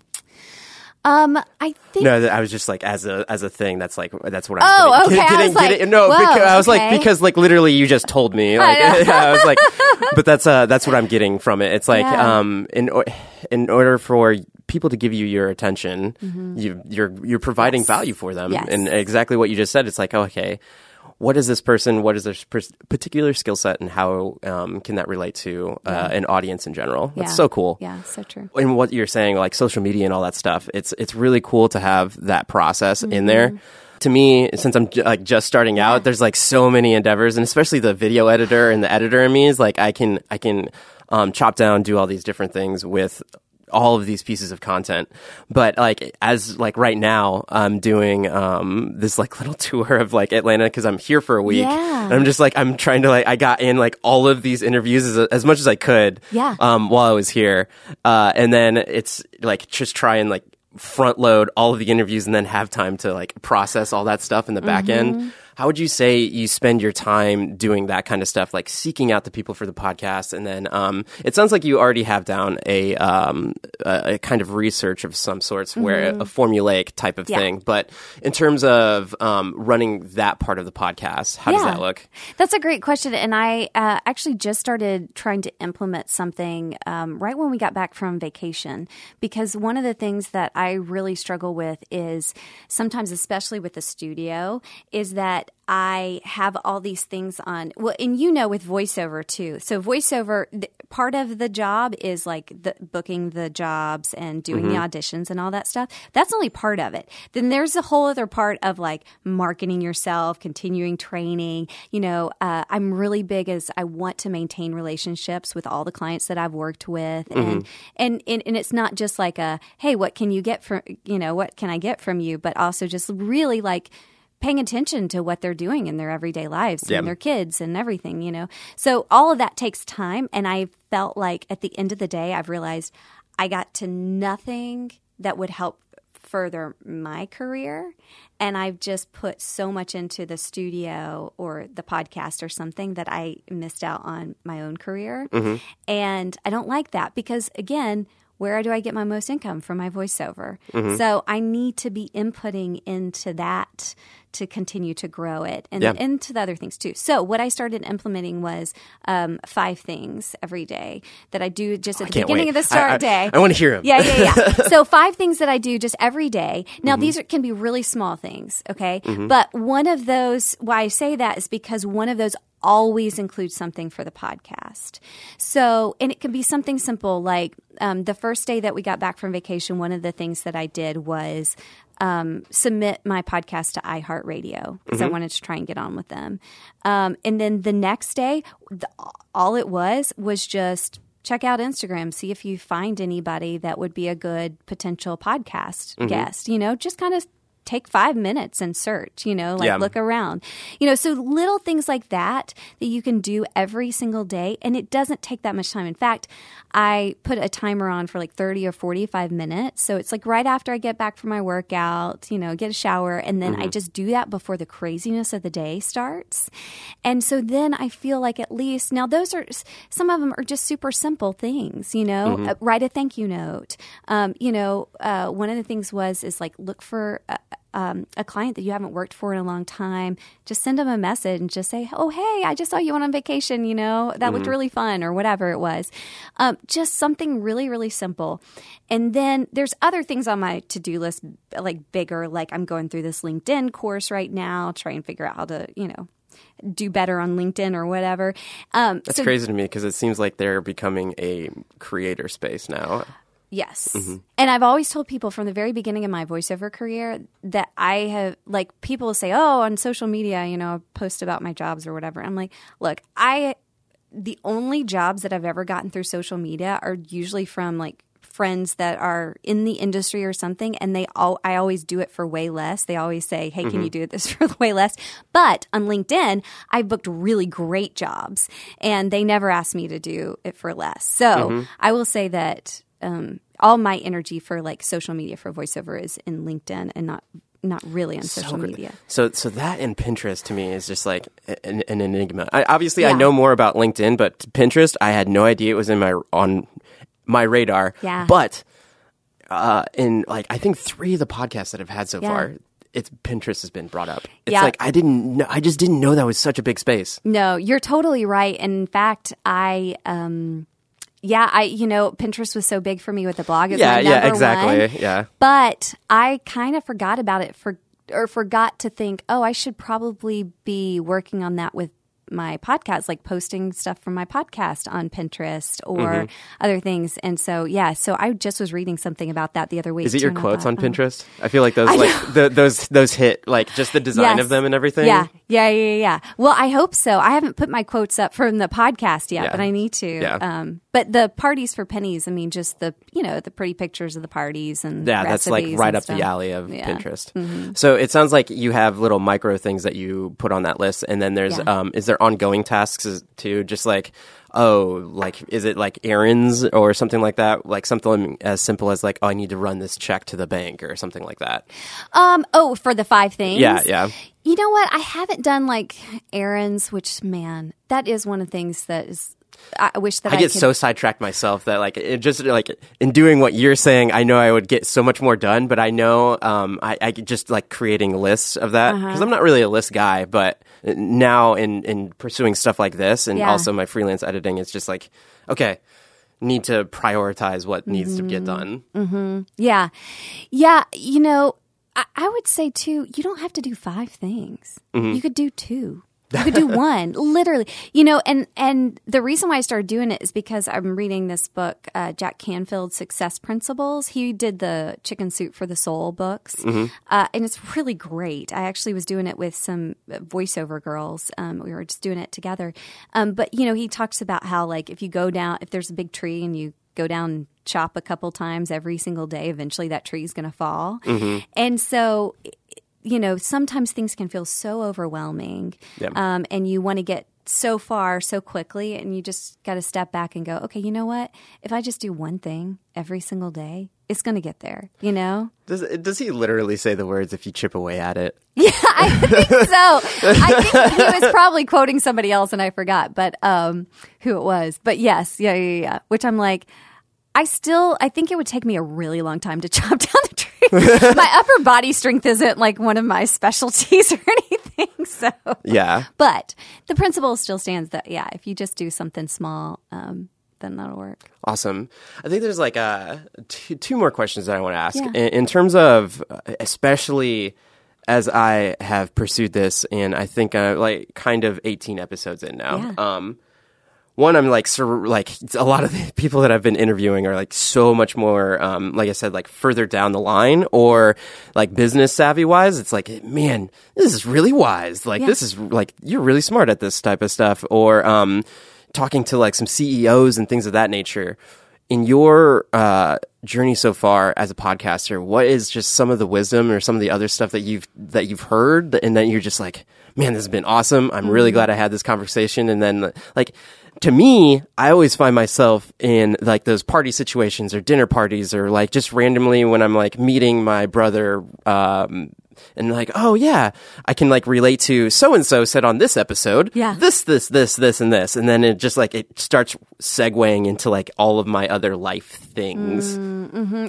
Um, I think. No, I was just like as a as a thing. That's like that's what I'm. Oh, getting, okay. I was like, no, whoa, because, I was okay. like because like literally you just told me. Like know. I was like, but that's uh that's what I'm getting from it. It's like Yeah. um in in order for people to give you your attention, you, you're you're providing value for them, Mm-hmm. Yes. and exactly what you just said. It's like, okay, what is this person? What is their particular skill set, and how um, can that relate to uh, an audience in general? That's Yeah. so cool. Yeah, so true. And what you're saying, like social media and all that stuff, it's it's really cool to have that process in there. Mm-hmm. To me, since I'm j- like just starting out, there's like so many endeavors, and especially the video editor and the editor in me is like I can I can um, chop down, do all these different things with all of these pieces of content. But like as like right now, I'm doing um, this like little tour of like Atlanta because I'm here for a week. Yeah. And I'm just like I'm trying to like I got in like all of these interviews as, as much as I could. Yeah. Um, while I was here, uh, and then it's like just try and like front load all of the interviews and then have time to like process all that stuff in the back Mm-hmm. end. How would you say you spend your time doing that kind of stuff, like seeking out the people for the podcast? And then um, it sounds like you already have down a, um, a, a kind of research of some sorts, where a formulaic type of Mm-hmm. Yeah. thing. But in terms of um, running that part of the podcast, how does that look? That's a great question. And I uh, actually just started trying to implement something um, right when we got back from vacation. Because one of the things that I really struggle with is sometimes, especially with the studio, is that I have all these things on. Well, and you know, with voiceover too. So, voiceover, th- part of the job is like the, booking the jobs and doing the auditions and all that stuff. That's only part of it. Then there's a whole other part of like marketing yourself, continuing training. You know, uh, I'm really big as I want to maintain relationships with all the clients that I've worked with, and, and and and it's not just like a hey, what can you get from you know what can I get from you, but also just really like paying attention to what they're doing in their everyday lives and their kids and everything, you know. So all of that takes time and I felt like at the end of the day I've realized I got to nothing that would help further my career and I've just put so much into the studio or the podcast or something that I missed out on my own career. Mm-hmm. And I don't like that because again, where do I get my most income from my voiceover? Mm-hmm. So I need to be inputting into that to continue to grow it and Yeah. into the other things too. So what I started implementing was um, five things every day that I do just at the beginning wait. of the start I- I- day. I wanna hear them. Yeah, yeah, yeah. so five things that I do just every day. Now Mm-hmm. these are, can be really small things, okay? But one of those, why I say that is because one of those always includes something for the podcast. So, and it can be something simple like um, the first day that we got back from vacation, one of the things that I did was um, submit my podcast to iHeartRadio because I wanted to try and get on with them. Um, and then the next day, the, all it was was just check out Instagram, see if you find anybody that would be a good potential podcast guest. You know, just kind of take five minutes and search, you know, like Yeah. look around. You know, so little things like that that you can do every single day and it doesn't take that much time. In fact, I put a timer on for like 30 or 45 minutes. So it's like right after I get back from my workout, you know, get a shower and then I just do that before the craziness of the day starts. And so then I feel like at least now those are some of them are just super simple things, you know, Uh, write a thank you note. Um, you know, uh, one of the things was is like look for a, um, a client that you haven't worked for in a long time, just send them a message and just say, "Oh, hey, I just saw you went on vacation. You know, that looked really fun," or whatever it was. Um, just something really, really simple. And then there's other things on my to do list, like bigger. Like I'm going through this LinkedIn course right now, try and figure out how to, you know, do better on LinkedIn or whatever. Um, That's so crazy to me because it seems like they're becoming a creator space now. Yes. Mm-hmm. And I've always told people from the very beginning of my voiceover career that I have, like, people say, oh, on social media, you know, post about my jobs or whatever. I'm like, look, I, the only jobs that I've ever gotten through social media are usually from like friends that are in the industry or something and they all I always do it for way less. They always say, "Hey, can you do this for way less?" But on LinkedIn, I booked really great jobs and they never asked me to do it for less. So, I will say that um, all my energy for like social media for voiceover is in LinkedIn and not not really on social good. media. So, so that and Pinterest to me is just like an, an enigma. I, obviously, I know more about LinkedIn, but Pinterest, I had no idea it was in my on my radar. Yeah. But uh, in like, I think three of the podcasts that I've had so Yeah. far, it's Pinterest has been brought up. It's Yeah. like I didn't, know, I just didn't know that was such a big space. No, you're totally right. In fact, I um yeah, I you know Pinterest was so big for me with the blog. It was Yeah, yeah, exactly. one. Yeah. But I kind of forgot about it for or forgot to think, oh, I should probably be working on that with my podcast, like posting stuff from my podcast on Pinterest or Mm-hmm. other things. And so, yeah, so I just was reading something about that the other week. Is it your quotes thought, on oh. Pinterest? I feel like those like the, those those hit like just the design Yes. of them and everything. Yeah, yeah, yeah, yeah. Well, I hope so. I haven't put my quotes up from the podcast yet, Yeah. but I need to. Yeah. Um, but the parties for pennies. I mean, just the you know the pretty pictures of the parties and Yeah, that's like right up stuff. the alley of Yeah. Mm-hmm. Pinterest. So it sounds like you have little micro things that you put on that list, and then there's um, is there ongoing tasks as- too? Just like oh, like is it like errands or something like that? Like something as simple as like oh, I need to run this check to the bank or something like that. Um. Oh, for the five things. Yeah, yeah. You know what? I haven't done like errands, which man, that is one of the things that is. I wish that I, I get could, so sidetracked myself that like it just like in doing what you're saying, I know I would get so much more done. But I know um, I, I just like creating lists of that Uh-huh. because I'm not really a list guy. But now in in pursuing stuff like this and Yeah. also my freelance editing, it's just like okay, need to prioritize what needs to Mm-hmm. get done. Yeah, yeah. You know, I, I would say too. You don't have to do five things. Mm-hmm. You could do two. You could do one, literally. You know, and and the reason why I started doing it is because I'm reading this book, uh, Jack Canfield's Success Principles. He did the Chicken Soup for the Soul books, uh, and it's really great. I actually was doing it with some voiceover girls. Um, we were just doing it together. Um, but you know, he talks about how like if you go down, if there's a big tree and you go down and chop a couple times every single day, eventually that tree is going to fall. And so, you know, sometimes things can feel so overwhelming, Yeah. um, and you want to get so far so quickly, and you just got to step back and go, okay, you know what? If I just do one thing every single day, it's going to get there. You know. Does does he literally say the words if you chip away at it? Yeah, I think so. I think he was probably quoting somebody else, and I forgot, but um, who it was. But yes, yeah, yeah, yeah. Which I'm like, I still, I think it would take me a really long time to chop down. my upper body strength isn't like one of my specialties or anything. So, Yeah. but the principle still stands that yeah, if you just do something small, um, then that'll work. Awesome. I think there's like uh, two, two more questions that I want to ask. Yeah. In, in terms of, uh, especially as I have pursued this, and I think uh, like kind of 18 episodes in now. Yeah. Um, one, I'm like, sur- like a lot of the people that I've been interviewing are like so much more, um, like I said, like further down the line or like business savvy wise. It's like, man, this is really wise. Like Yeah. this is like you're really smart at this type of stuff. Or um, talking to like some CEOs and things of that nature. In your uh, journey so far as a podcaster, what is just some of the wisdom or some of the other stuff that you've that you've heard and that you're just like, man, this has been awesome. I'm really glad I had this conversation. And then like to me, I always find myself in like those party situations or dinner parties or like just randomly when I'm like meeting my brother, um, and like, oh yeah, I can like relate to so and so said on this episode, Yeah. this, this, this, this, and this, and then it just like it starts segueing into like all of my other life things.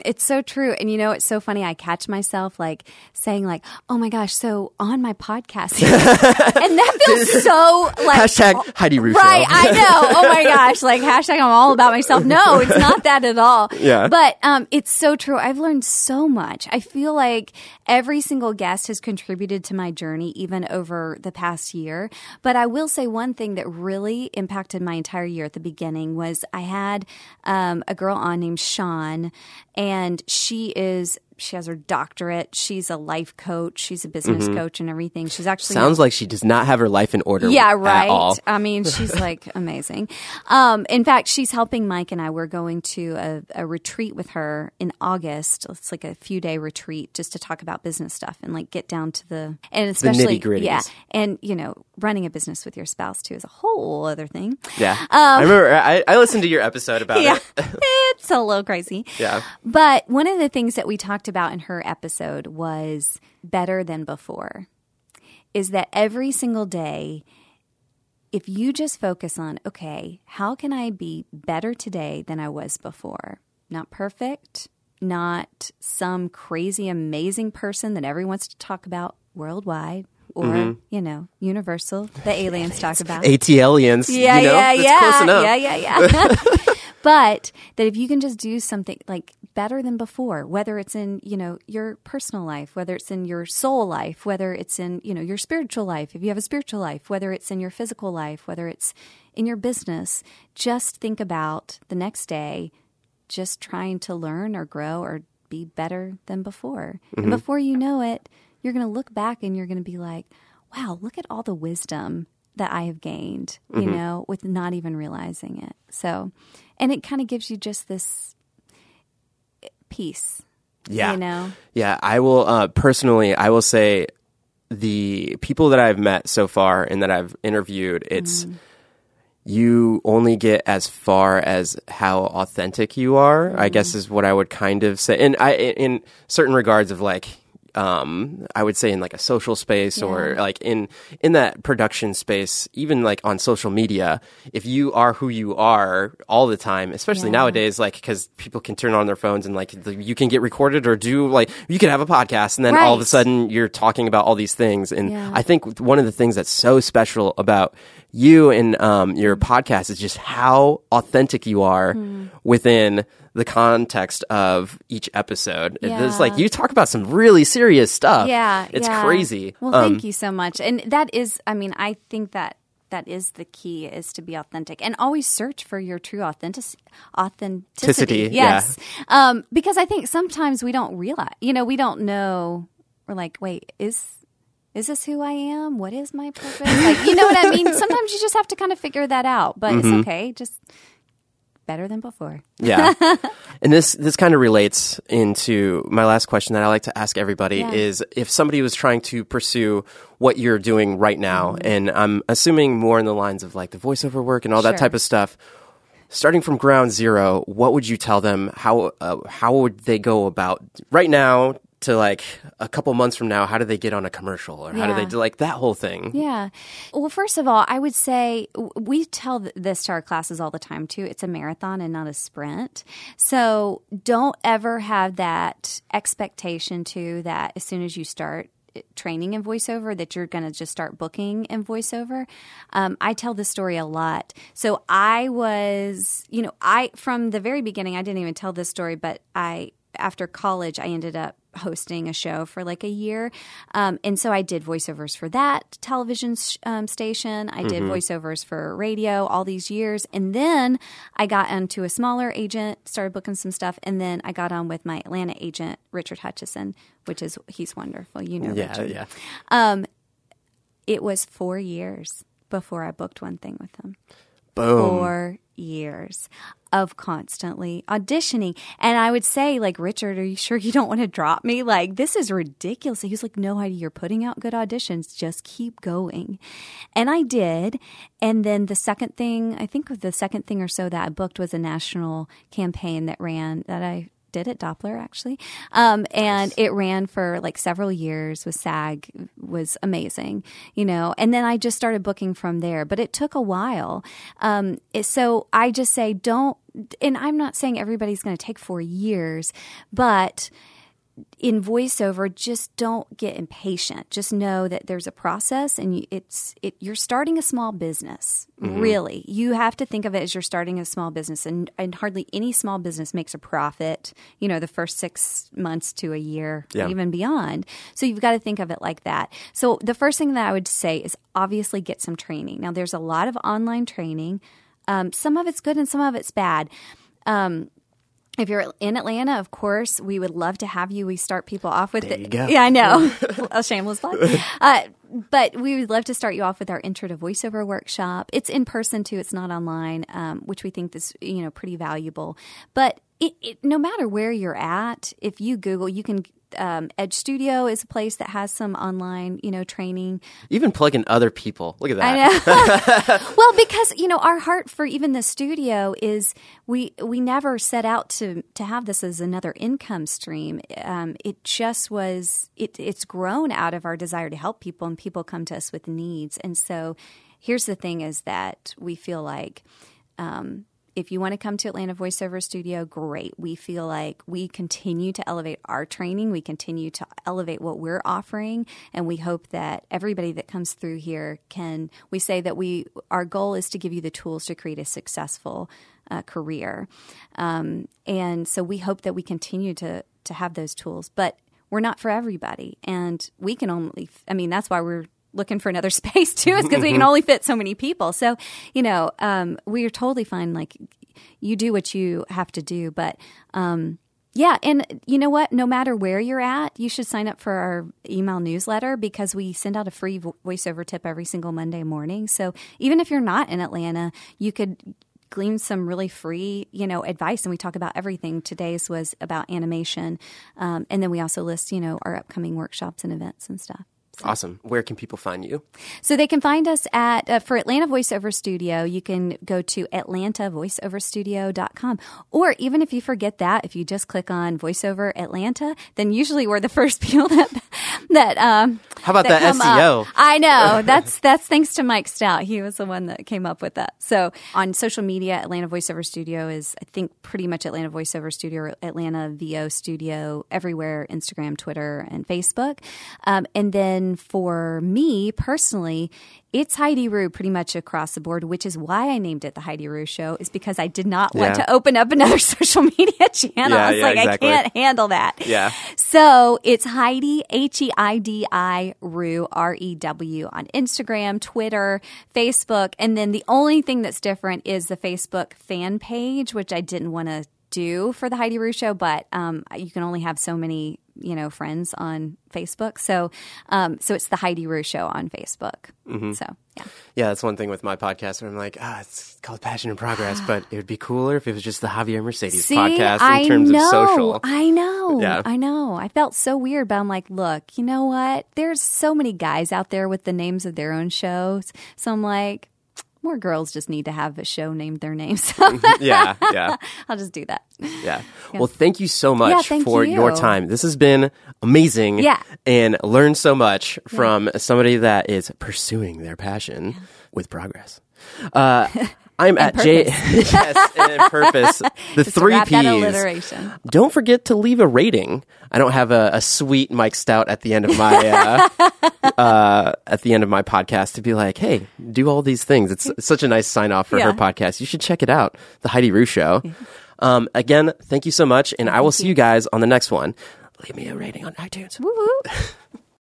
It's so true. And you know, it's so funny. I catch myself like saying like, "Oh my gosh!" So on my podcast, and that feels so like Hashtag Heidi Russo. Right, I know. Oh my gosh, like hashtag I'm all about myself. No, it's not that at all. Yeah. But um, it's so true. I've learned so much. I feel like every single guest has contributed to my journey, even over the past year. But I will say one thing that really impacted my entire year at the beginning was I had um, a girl on named Sean, and she is. She has her doctorate. She's a life coach. She's a business coach and everything. She's actually Sounds like she does not have her life in order. yeah, right. all. I mean, she's like amazing. Um, in fact, she's helping Mike and I. We're going to a, a retreat with her in August. It's like a few day retreat just to talk about business stuff and like get down to the and especially nitty-gritties. yeah, and you know, running a business with your spouse too is a whole other thing. Yeah. I remember I, I listened to your episode about Um, Yeah, it. it's a little crazy. Yeah. But one of the things that we talked about in her episode was better than before. Is that every single day, if you just focus on, okay, how can I be better today than I was before? Not perfect, not some crazy, amazing person that everyone wants to talk about worldwide or, mm-hmm. you know, universal, the aliens talk about. ATLiens. Yeah, you know? yeah, yeah, Close enough. yeah, yeah, yeah. but that if you can just do something like better than before, whether it's in, you know, your personal life, whether it's in your soul life, whether it's in, you know, your spiritual life, if you have a spiritual life, whether it's in your physical life, whether it's in your business, just think about the next day just trying to learn or grow or be better than before. Mm-hmm. And before you know it, you're going to look back and you're going to be like, wow, look at all the wisdom that I have gained, you Mm-hmm. know, with not even realizing it. So, and it kind of gives you just this peace. Yeah. You know? Yeah, I will uh, personally. I will say the people that I've met so far and that I've interviewed, it's Mm. you only get as far as how authentic you are. I guess Mm. is what I would kind of say. And I, in certain regards of like. Um, I would say in like a social space or like in in that production space, even like on social media, if you are who you are all the time, especially Yeah. nowadays, like because people can turn on their phones and like the, you can get recorded or do like you can have a podcast and then all of a sudden you're talking about all these things. And Yeah. I think one of the things that's so special about you and um, your podcast is just how authentic you are Hmm. within the context of each episode. It's like you talk about some really serious stuff. Yeah. it's yeah. crazy. Well, Um, thank you so much. And that is, I mean, I think that that is the key is to be authentic and always search for your true authentic authenticity. Authenticity, yeah. Yes. Um, because I think sometimes we don't realize, you know, we don't know. We're like, wait, is is this who I am? What is my purpose? Like, you know what I mean? Sometimes you just have to kind of figure that out, but Mm-hmm. it's okay. Just better than before. Yeah. and this this kind of relates into my last question that I like to ask everybody Yeah. is if somebody was trying to pursue what you're doing right now Mm-hmm. and I'm assuming more in the lines of like the voiceover work and all that type of stuff starting from ground zero what would you tell them how uh, how would they go about right now to like a couple months from now how do they get on a commercial or how do they do like that whole thing Yeah. Well, first of all, I would say we tell this to our classes all the time too. It's a marathon and not a sprint. So don't ever have that expectation too that as soon as you start eh, training in voiceover that you're going to just start booking in voiceover. Um, I tell this story a lot. So I was, you know, I from the very beginning, I didn't even tell this story, but I after college, I ended up hosting a show for like a year. Um, and so I did voiceovers for that television sh- um, station. I did voiceovers for radio all these years. And then I got onto a smaller agent, started booking some stuff. And then I got on with my Atlanta agent, Richard Hutchison, which is, he's wonderful. You know, yeah Richard. yeah It was four years before I booked one thing with him boom four years of constantly auditioning. And I would say, like, Richard, are you sure you don't want to drop me? Like, this is ridiculous. He was like, No, Heidi, you're putting out good auditions. Just keep going. And I did. And then the second thing, I think the second thing or so that I booked was a national campaign that ran that I did at Doppler actually, um, and it ran for like several years with SAG was amazing, you know. And then I just started booking from there, but it took a while. Um, it- so I just say don't. And I'm not saying everybody's going to take four years, but in voiceover just don't get impatient. Just know that there's a process and you, it's it, you're starting a small business really. You have to think of it as you're starting a small business and, and hardly any small business makes a profit you know the first six months to a year Yeah. even beyond. So you've got to think of it like that. So the first thing that i would say is obviously get some training. Now there's a lot of online training. Um, some of it's good and some of it's bad if you're in Atlanta, of course, we would love to have you. We start people off with There the, yeah, I know, a shameless plug. Uh, but we would love to start you off with our intro to voiceover workshop. It's in person too; it's not online, um, which we think is you know pretty valuable. But it, it, no matter where you're at, if you Google, you can. Um, Edge Studio is a place that has some online, you know, training. even plug in other people look at that I know. well, because you know, our heart for even the studio is we we never set out to to have this as another income stream. Um, it just was it it's grown out of our desire to help people, and people come to us with needs. And so, here's the thing: is that we feel like. Um, if you want to come to Atlanta Voiceover Studio, great. We feel like we continue to elevate our training. We continue to elevate what we're offering. And we hope that everybody that comes through here can, we say that we, our goal is to give you the tools to create a successful uh, career. Um, and so we hope that we continue to to have those tools, but we're not for everybody, and we can only. I mean, that's why we're looking for another space too is because we can only fit so many people so you know um, we're totally fine like you do what you have to do but um, yeah and you know what no matter where you're at you should sign up for our email newsletter because we send out a free voiceover tip every single monday morning so even if you're not in atlanta you could glean some really free, you know, advice. And we talk about everything. Today's was about animation, um, and then we also list, you know, our upcoming workshops and events and stuff. Awesome. Where can people find you? So they can find us at, uh, for Atlanta Voiceover Studio, you can go to atlantavoiceoverstudio.com. Or even if you forget that, if you just click on Voiceover Atlanta, then usually we're the first people that, that, um, How about that that come up. SEO? I know. That's, that's thanks to Mike Stout. He was the one that came up with that. So on social media, Atlanta Voiceover Studio is, I think, pretty much Atlanta Voiceover Studio, or Atlanta VO Studio, everywhere Instagram, Twitter, and Facebook. Um, and then for me personally, it's Heidi Rue pretty much across the board, which is why I named it the Heidi Rue Show, is because I did not want Yeah. to open up another social media channel. Yeah, I was yeah, like, exactly. I can't handle that. Yeah. So it's Heidi, H E I D I Rue, R E W, on Instagram, Twitter, Facebook. And then the only thing that's different is the Facebook fan page, which I didn't want to do for the Heidi Rue show, but um, you can only have so many, you know, friends on Facebook. So, um, so it's the Heidi Rue show on Facebook. Mm-hmm. So, yeah. Yeah, that's one thing with my podcast where I'm like, ah, it's called Passion and Progress, but it would be cooler if it was just the Javier Mercedes See, podcast in I terms know, of social. I know. Yeah. I know. I felt so weird, but I'm like, look, you know what? There's so many guys out there with the names of their own shows. So I'm like, more girls just need to have a show named their names. yeah, yeah, I'll just do that. yeah. Well, thank you so much Yeah, for you. your time. This has been amazing. Yeah. And learned so much from somebody that is pursuing their passion with progress. Uh, I'm at J. yes, and purpose. The Just three P's. alliteration. Don't forget to leave a rating. I don't have a, a sweet Mike Stout at the end of my uh, uh, at the end of my podcast to be like, hey, do all these things. It's, such a nice sign off for her podcast. You should check it out, the Heidi Rue Show. Um, again, thank you so much, and I will see you guys on the next one. Leave me a rating on iTunes. Woo woo.